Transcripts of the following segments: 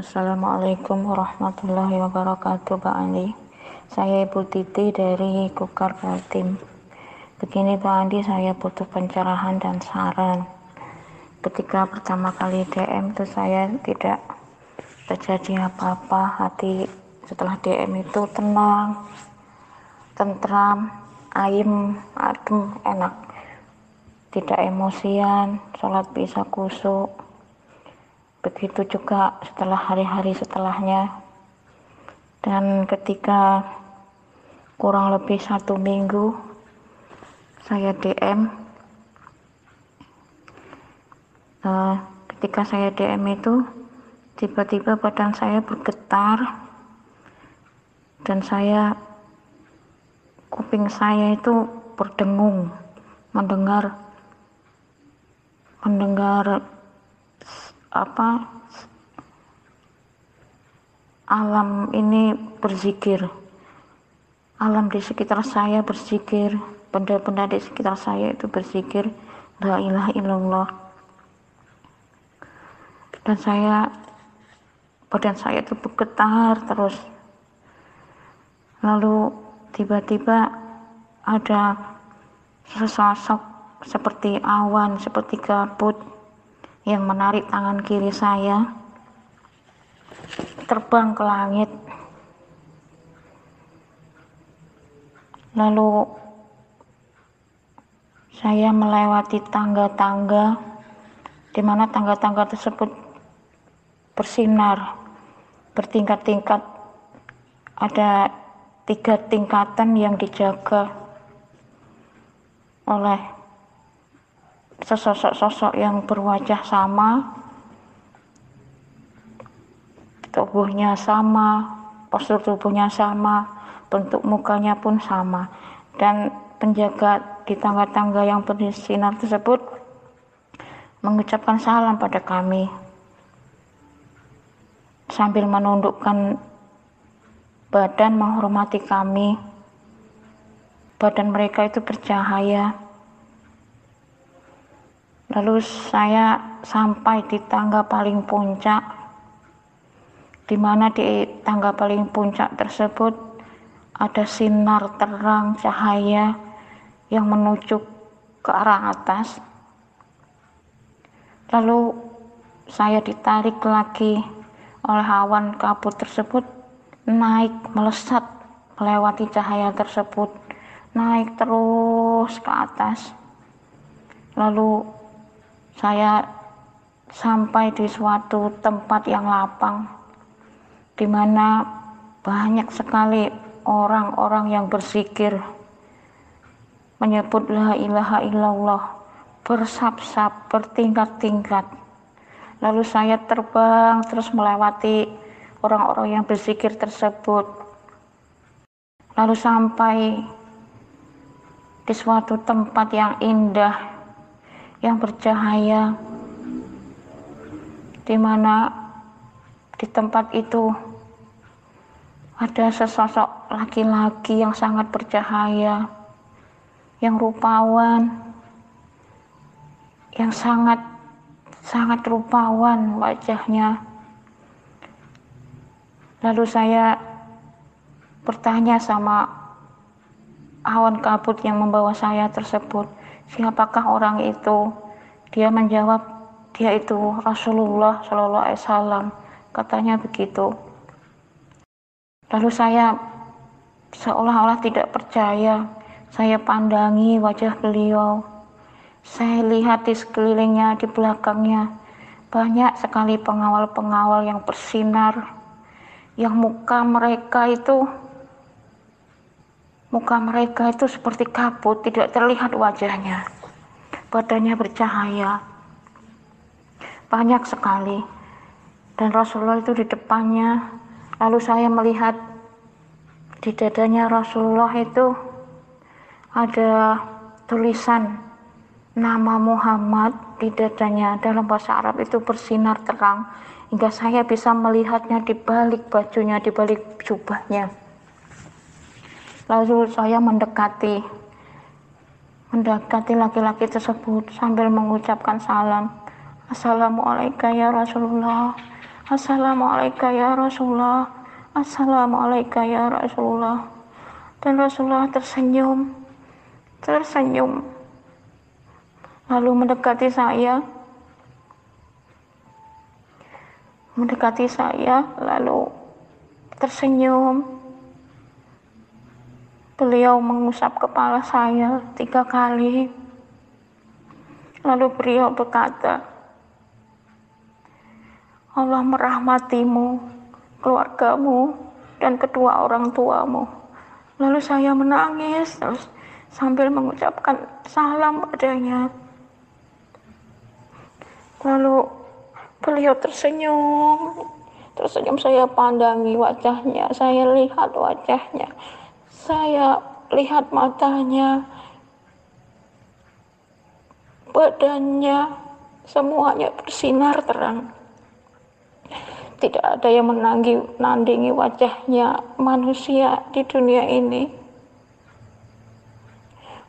Assalamualaikum warahmatullahi wabarakatuh Pak Andi. Saya Ibu Titi dari Kukar Kaltim Begini Pak Andi saya butuh pencerahan dan saran. Ketika pertama kali DM itu saya tidak terjadi apa-apa. Hati setelah DM itu tenang Tentram Ayem Adem Enak. Tidak emosian Sholat bisa kusuk begitu juga setelah hari-hari setelahnya. Dan ketika kurang lebih satu minggu saya DM uh, eh, ketika saya DM itu tiba-tiba badan saya bergetar dan saya kuping saya itu berdengung mendengar mendengar apa alam ini berzikir. Alam di sekitar saya berzikir. Benda-benda di sekitar saya itu berzikir. La ilaha illallah. Dan saya badan saya itu bergetar terus. Lalu tiba-tiba ada sesosok seperti awan seperti kabut yang menarik tangan kiri saya. Terbang ke langit. Lalu saya melewati tangga-tangga di mana tangga-tangga tersebut bersinar. Bertingkat-tingkat ada tiga tingkatan yang dijaga oleh sesosok-sosok yang berwajah sama, tubuhnya sama, postur tubuhnya sama, bentuk mukanya pun sama, dan penjaga di tangga-tangga yang bersinar tersebut mengucapkan salam pada kami sambil menundukkan badan menghormati kami. Badan mereka itu bercahaya Lalu saya sampai di tangga paling puncak, di mana di tangga paling puncak tersebut ada sinar terang cahaya yang menuju ke arah atas. Lalu saya ditarik lagi oleh awan kabut tersebut naik melesat melewati cahaya tersebut naik terus ke atas lalu saya sampai di suatu tempat yang lapang di mana banyak sekali orang-orang yang berzikir menyebut la ilaha illallah bersap-sap bertingkat-tingkat. Lalu saya terbang terus melewati orang-orang yang berzikir tersebut. Lalu sampai di suatu tempat yang indah yang bercahaya di mana di tempat itu ada sesosok laki-laki yang sangat bercahaya yang rupawan yang sangat sangat rupawan wajahnya. Lalu saya bertanya sama awan kabut yang membawa saya tersebut siapakah orang itu? Dia menjawab dia itu Rasulullah Shallallahu Alaihi Wasallam. Katanya begitu. Lalu saya seolah-olah tidak percaya. Saya pandangi wajah beliau. Saya lihat di sekelilingnya di belakangnya banyak sekali pengawal-pengawal yang bersinar. Yang muka mereka itu Muka mereka itu seperti kabut, tidak terlihat wajahnya. Badannya bercahaya. Banyak sekali. Dan Rasulullah itu di depannya. Lalu saya melihat di dadanya Rasulullah itu ada tulisan nama Muhammad di dadanya dalam bahasa Arab itu bersinar terang hingga saya bisa melihatnya di balik bajunya, di balik jubahnya. Lalu saya mendekati mendekati laki-laki tersebut sambil mengucapkan salam. Assalamualaikum ya Rasulullah. Assalamualaikum ya Rasulullah Assalamualaikum ya Rasulullah dan Rasulullah tersenyum tersenyum lalu mendekati saya mendekati saya lalu tersenyum beliau mengusap kepala saya tiga kali. Lalu beliau berkata Allah merahmatimu keluargamu dan kedua orang tuamu. Lalu saya menangis terus sambil mengucapkan salam padanya. Lalu beliau tersenyum, tersenyum saya pandangi wajahnya, saya lihat wajahnya, saya lihat matanya, badannya, semuanya bersinar terang. Tidak ada yang menanggi, nandingi wajahnya manusia di dunia ini.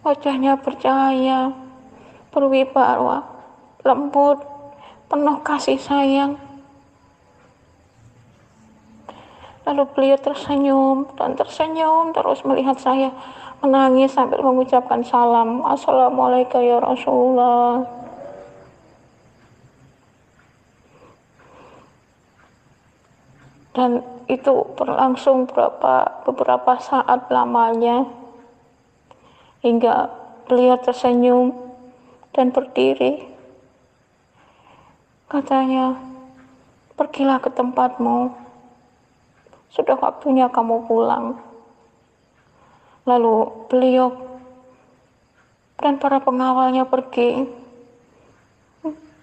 Wajahnya bercahaya, berwibawa, lembut, penuh kasih sayang. Lalu beliau tersenyum dan tersenyum terus melihat saya menangis sambil mengucapkan salam. Assalamualaikum ya Rasulullah. Dan itu berlangsung beberapa, beberapa saat lamanya hingga beliau tersenyum dan berdiri Katanya, pergilah ke tempatmu. Sudah waktunya kamu pulang. Lalu beliau dan para pengawalnya pergi.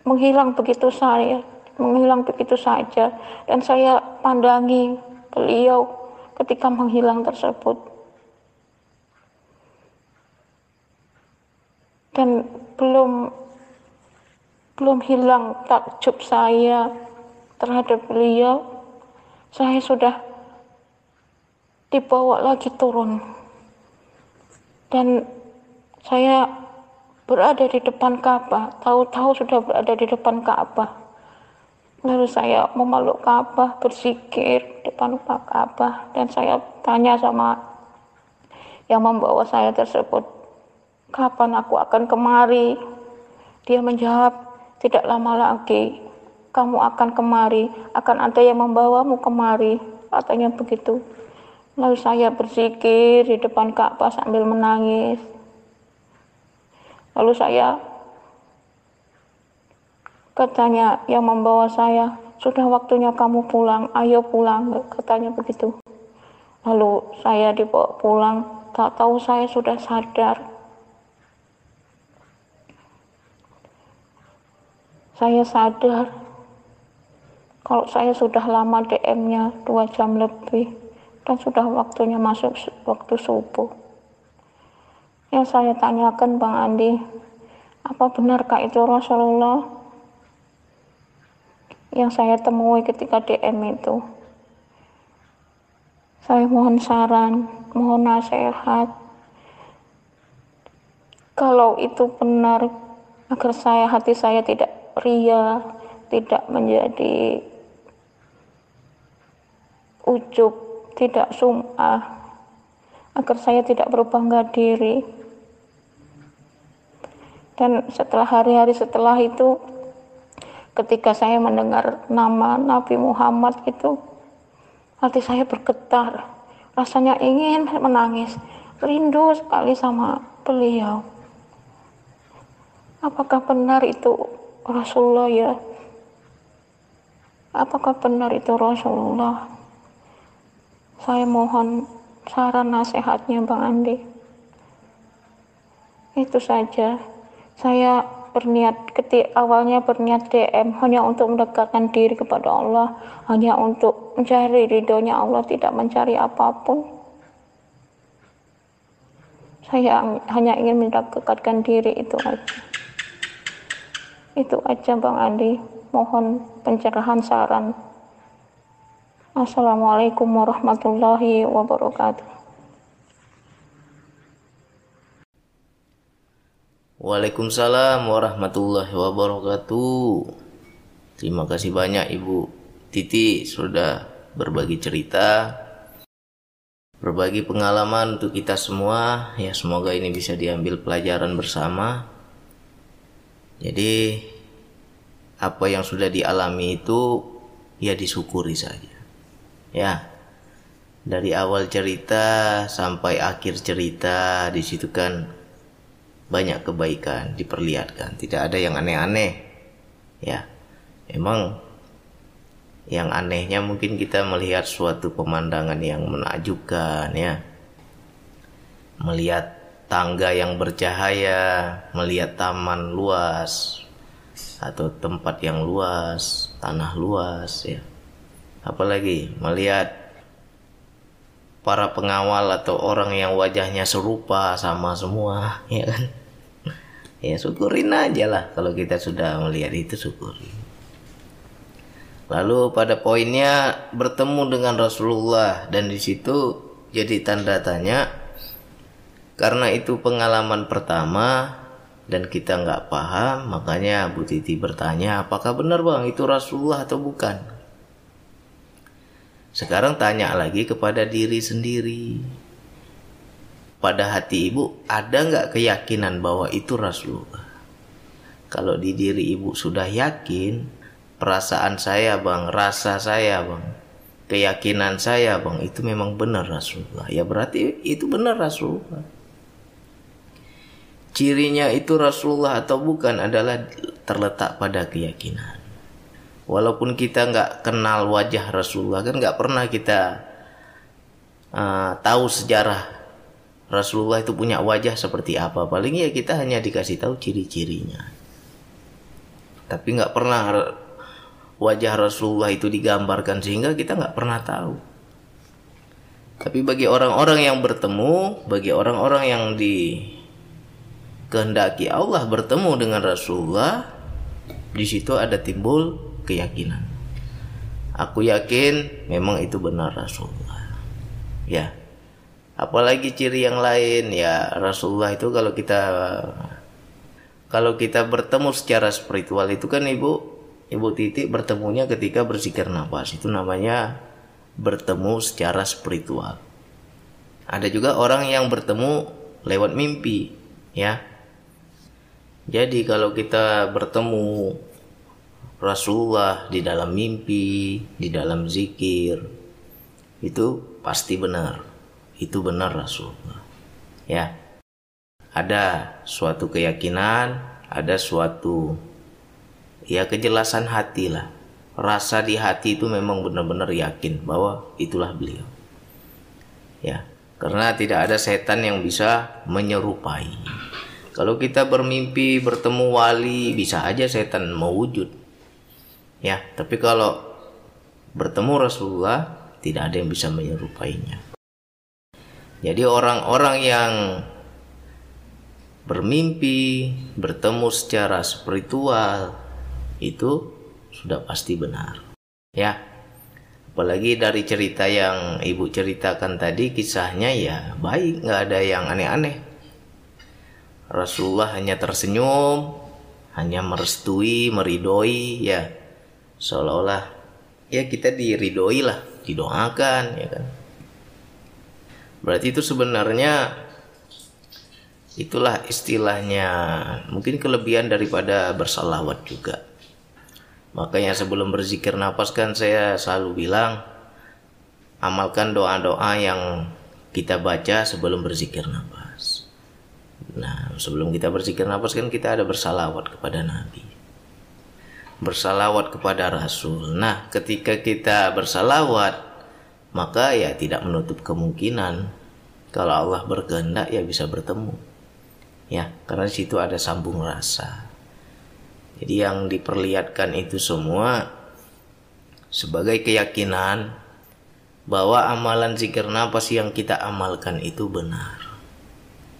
Menghilang begitu saya menghilang begitu saja. Dan saya pandangi beliau ketika menghilang tersebut. Dan belum belum hilang takjub saya terhadap beliau, saya sudah dibawa lagi turun. Dan saya berada di depan Ka'bah, tahu-tahu sudah berada di depan Ka'bah. Lalu saya memeluk Ka'bah, berzikir di depan Ka'bah, dan saya tanya sama yang membawa saya tersebut, kapan aku akan kemari? Dia menjawab, tidak lama lagi kamu akan kemari, akan ada yang membawamu kemari, katanya begitu. Lalu saya berzikir di depan Ka'bah sambil menangis. Lalu saya katanya yang membawa saya, sudah waktunya kamu pulang, ayo pulang, katanya begitu. Lalu saya dibawa pulang, tak tahu saya sudah sadar saya sadar kalau saya sudah lama DM-nya dua jam lebih dan sudah waktunya masuk waktu subuh. Yang saya tanyakan Bang Andi, apa benarkah itu Rasulullah yang saya temui ketika DM itu? Saya mohon saran, mohon nasihat. Kalau itu benar, agar saya hati saya tidak ria, tidak menjadi ujub, tidak sum'ah, agar saya tidak berbangga diri. Dan setelah hari-hari setelah itu, ketika saya mendengar nama Nabi Muhammad itu, hati saya bergetar, rasanya ingin menangis, rindu sekali sama beliau. Apakah benar itu Rasulullah ya? Apakah benar itu Rasulullah saya mohon saran nasihatnya Bang Andi itu saja saya berniat ketik awalnya berniat DM hanya untuk mendekatkan diri kepada Allah hanya untuk mencari ridhonya Allah tidak mencari apa pun saya hanya ingin mendekatkan diri itu aja itu aja Bang Andi. Mohon pencerahan saran. Assalamualaikum warahmatullahi wabarakatuh. Waalaikumsalam warahmatullahi wabarakatuh. Terima kasih banyak Ibu Titi sudah berbagi cerita, berbagi pengalaman untuk kita semua. Ya semoga ini bisa diambil pelajaran bersama. Jadi apa yang sudah dialami itu ya disyukuri saja. Ya. Dari awal cerita sampai akhir cerita di situ kan banyak kebaikan diperlihatkan, tidak ada yang aneh-aneh. Ya. Emang yang anehnya mungkin kita melihat suatu pemandangan yang menakjubkan ya. Melihat tangga yang bercahaya, melihat taman luas atau tempat yang luas, tanah luas ya. Apalagi melihat para pengawal atau orang yang wajahnya serupa sama semua ya kan. Ya syukurin aja lah kalau kita sudah melihat itu syukuri. Lalu pada poinnya bertemu dengan Rasulullah dan di situ jadi tanda tanya karena itu pengalaman pertama dan kita nggak paham, makanya Bu Titi bertanya, apakah benar bang itu Rasulullah atau bukan? Sekarang tanya lagi kepada diri sendiri. Pada hati ibu ada nggak keyakinan bahwa itu Rasulullah? Kalau di diri ibu sudah yakin, perasaan saya bang, rasa saya bang, keyakinan saya bang, itu memang benar Rasulullah. Ya berarti itu benar Rasulullah cirinya itu Rasulullah atau bukan adalah terletak pada keyakinan. Walaupun kita nggak kenal wajah Rasulullah kan nggak pernah kita uh, tahu sejarah Rasulullah itu punya wajah seperti apa. Paling ya kita hanya dikasih tahu ciri-cirinya. Tapi nggak pernah wajah Rasulullah itu digambarkan sehingga kita nggak pernah tahu. Tapi bagi orang-orang yang bertemu, bagi orang-orang yang di kehendaki Allah bertemu dengan Rasulullah, di situ ada timbul keyakinan. Aku yakin memang itu benar Rasulullah. Ya. Apalagi ciri yang lain ya Rasulullah itu kalau kita kalau kita bertemu secara spiritual itu kan Ibu Ibu Titi bertemunya ketika bersikir nafas. Itu namanya bertemu secara spiritual. Ada juga orang yang bertemu lewat mimpi, ya. Jadi kalau kita bertemu Rasulullah di dalam mimpi, di dalam zikir, itu pasti benar. Itu benar Rasulullah. Ya. Ada suatu keyakinan, ada suatu ya kejelasan hati lah. Rasa di hati itu memang benar-benar yakin bahwa itulah beliau. Ya, karena tidak ada setan yang bisa menyerupai. Kalau kita bermimpi bertemu wali, bisa aja setan mau wujud. Ya, tapi kalau bertemu Rasulullah, tidak ada yang bisa menyerupainya. Jadi orang-orang yang bermimpi, bertemu secara spiritual, itu sudah pasti benar. Ya, apalagi dari cerita yang ibu ceritakan tadi kisahnya ya baik nggak ada yang aneh-aneh Rasulullah hanya tersenyum, hanya merestui, meridoi, ya seolah-olah ya kita diridoi lah, didoakan, ya kan. Berarti itu sebenarnya itulah istilahnya mungkin kelebihan daripada bersalawat juga. Makanya sebelum berzikir nafas kan saya selalu bilang amalkan doa-doa yang kita baca sebelum berzikir nafas. Nah, sebelum kita berzikir nafas kan kita ada bersalawat kepada Nabi. Bersalawat kepada Rasul. Nah, ketika kita bersalawat, maka ya tidak menutup kemungkinan kalau Allah berkehendak ya bisa bertemu. Ya, karena di situ ada sambung rasa. Jadi yang diperlihatkan itu semua sebagai keyakinan bahwa amalan zikir nafas yang kita amalkan itu benar.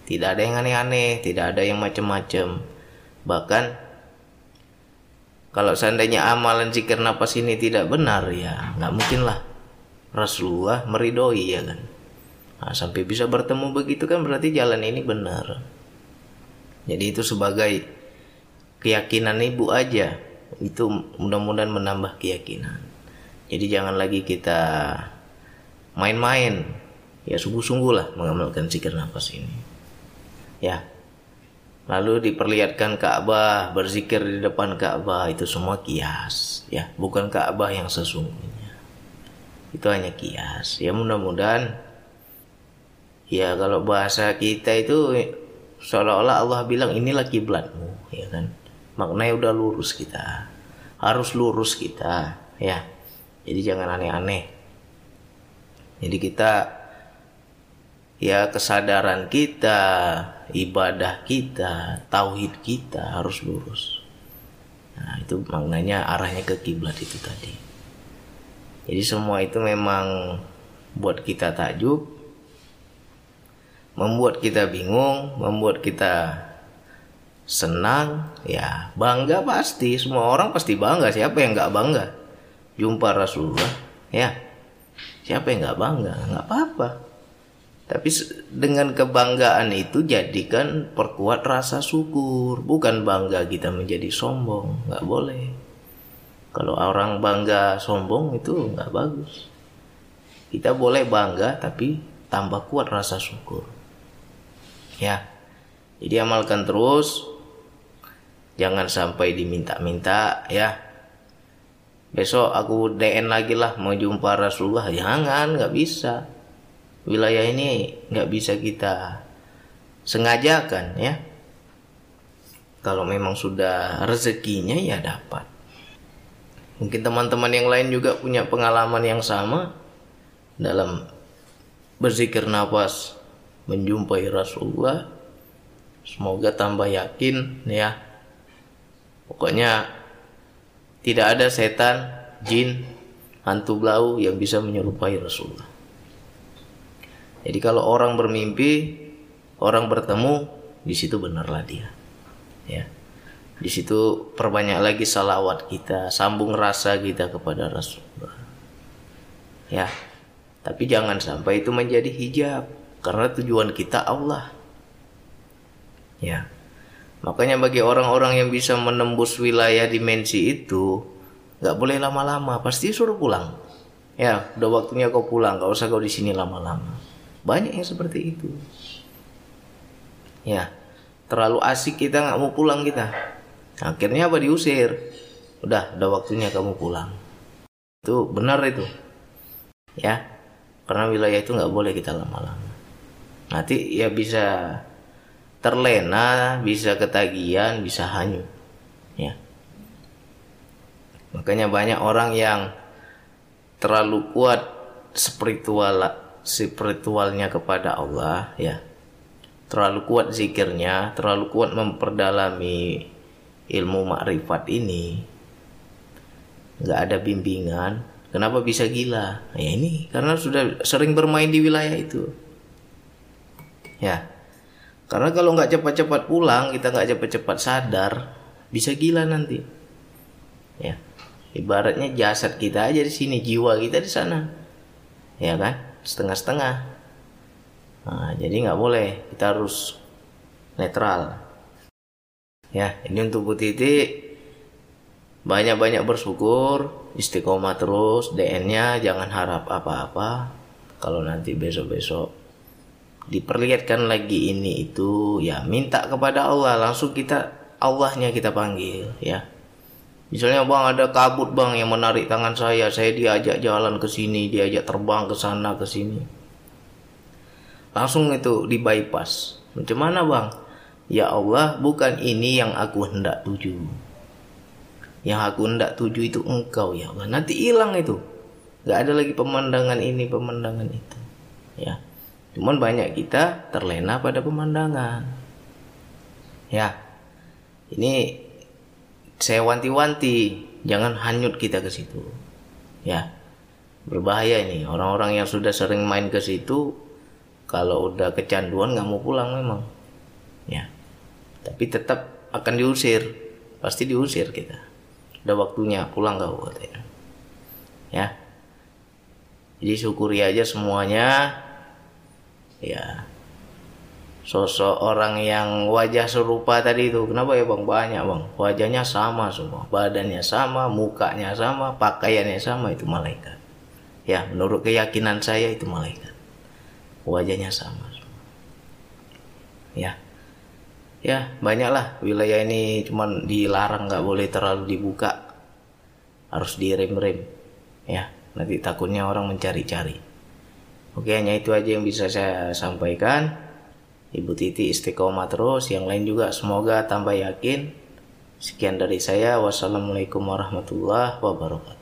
Tidak ada yang aneh-aneh, tidak ada yang macam-macam. Bahkan kalau seandainya amalan zikir nafas ini tidak benar ya nggak mungkin lah Rasulullah meridoi ya kan. Nah, sampai bisa bertemu begitu kan berarti jalan ini benar. Jadi itu sebagai keyakinan ibu aja itu mudah-mudahan menambah keyakinan. Jadi jangan lagi kita main-main. Ya sungguh-sungguh lah mengamalkan zikir nafas ini. Ya. Lalu diperlihatkan Ka'bah, berzikir di depan Ka'bah itu semua kias, ya, bukan Ka'bah yang sesungguhnya. Itu hanya kias. Ya mudah-mudahan ya kalau bahasa kita itu seolah-olah Allah bilang inilah kiblatmu, ya kan? Maknanya udah lurus kita. Harus lurus kita, ya. Jadi jangan aneh-aneh. Jadi kita ya kesadaran kita, ibadah kita, tauhid kita harus lurus. Nah, itu maknanya arahnya ke kiblat itu tadi. Jadi semua itu memang buat kita takjub, membuat kita bingung, membuat kita senang, ya bangga pasti. Semua orang pasti bangga. Siapa yang nggak bangga? jumpa Rasulullah ya siapa yang nggak bangga nggak apa-apa tapi dengan kebanggaan itu jadikan perkuat rasa syukur. Bukan bangga kita menjadi sombong. Nggak boleh. Kalau orang bangga sombong itu nggak bagus. Kita boleh bangga tapi tambah kuat rasa syukur. Ya. Jadi amalkan terus. Jangan sampai diminta-minta ya. Besok aku DN lagi lah mau jumpa Rasulullah. Jangan nggak bisa wilayah ini nggak bisa kita sengajakan ya. Kalau memang sudah rezekinya ya dapat. Mungkin teman-teman yang lain juga punya pengalaman yang sama dalam berzikir nafas menjumpai Rasulullah. Semoga tambah yakin ya. Pokoknya tidak ada setan, jin, hantu blau yang bisa menyerupai Rasulullah. Jadi kalau orang bermimpi, orang bertemu, di situ benarlah dia. Ya. Di situ perbanyak lagi salawat kita, sambung rasa kita kepada Rasulullah. Ya. Tapi jangan sampai itu menjadi hijab karena tujuan kita Allah. Ya. Makanya bagi orang-orang yang bisa menembus wilayah dimensi itu, nggak boleh lama-lama, pasti suruh pulang. Ya, udah waktunya kau pulang, gak usah kau di sini lama-lama. Banyak yang seperti itu. Ya, terlalu asik kita nggak mau pulang kita. Akhirnya apa diusir? Udah, udah waktunya kamu pulang. Itu benar itu. Ya, karena wilayah itu nggak boleh kita lama-lama. Nanti ya bisa terlena, bisa ketagihan, bisa hanyut. Ya. Makanya banyak orang yang terlalu kuat spiritual spiritualnya kepada Allah ya. Terlalu kuat zikirnya, terlalu kuat memperdalami ilmu makrifat ini. Nggak ada bimbingan, kenapa bisa gila? Ya ini karena sudah sering bermain di wilayah itu. Ya, karena kalau nggak cepat-cepat pulang, kita nggak cepat-cepat sadar, bisa gila nanti. Ya, ibaratnya jasad kita aja di sini, jiwa kita di sana, ya kan, setengah-setengah. Nah, jadi nggak boleh, kita harus netral. Ya, ini untuk Bu Titi banyak-banyak bersyukur, istiqomah terus, DN-nya jangan harap apa-apa. Kalau nanti besok-besok diperlihatkan lagi ini itu ya minta kepada Allah langsung kita Allahnya kita panggil ya misalnya bang ada kabut bang yang menarik tangan saya. Saya diajak jalan ke sini diajak terbang ke sana ke sini. Langsung itu di bypass. Macam mana bang? Ya Allah bukan ini yang aku hendak tuju. Yang aku hendak tuju itu engkau ya Allah. Nanti hilang itu. Nggak ada lagi pemandangan ini pemandangan itu ya. Cuman banyak kita terlena pada pemandangan. Ya. Ini saya wanti-wanti, jangan hanyut kita ke situ. Ya. Berbahaya ini orang-orang yang sudah sering main ke situ kalau udah kecanduan nggak mau pulang memang. Ya. Tapi tetap akan diusir. Pasti diusir kita. Udah waktunya pulang kau katanya. Ya. Jadi syukuri aja semuanya ya sosok orang yang wajah serupa tadi itu. Kenapa ya bang? Banyak bang. Wajahnya sama semua. Badannya sama mukanya sama pakaiannya sama itu malaikat. Ya menurut keyakinan saya itu malaikat. Wajahnya sama ya. Ya banyaklah. Wilayah ini cuman dilarang nggak boleh terlalu dibuka. Harus direm-rem. Ya nanti takutnya orang mencari-cari. Oke hanya itu aja yang bisa saya sampaikan Ibu Titi istiqomah terus yang lain juga. Semoga tambah yakin. Sekian dari saya. Wassalamualaikum warahmatullahi wabarakatuh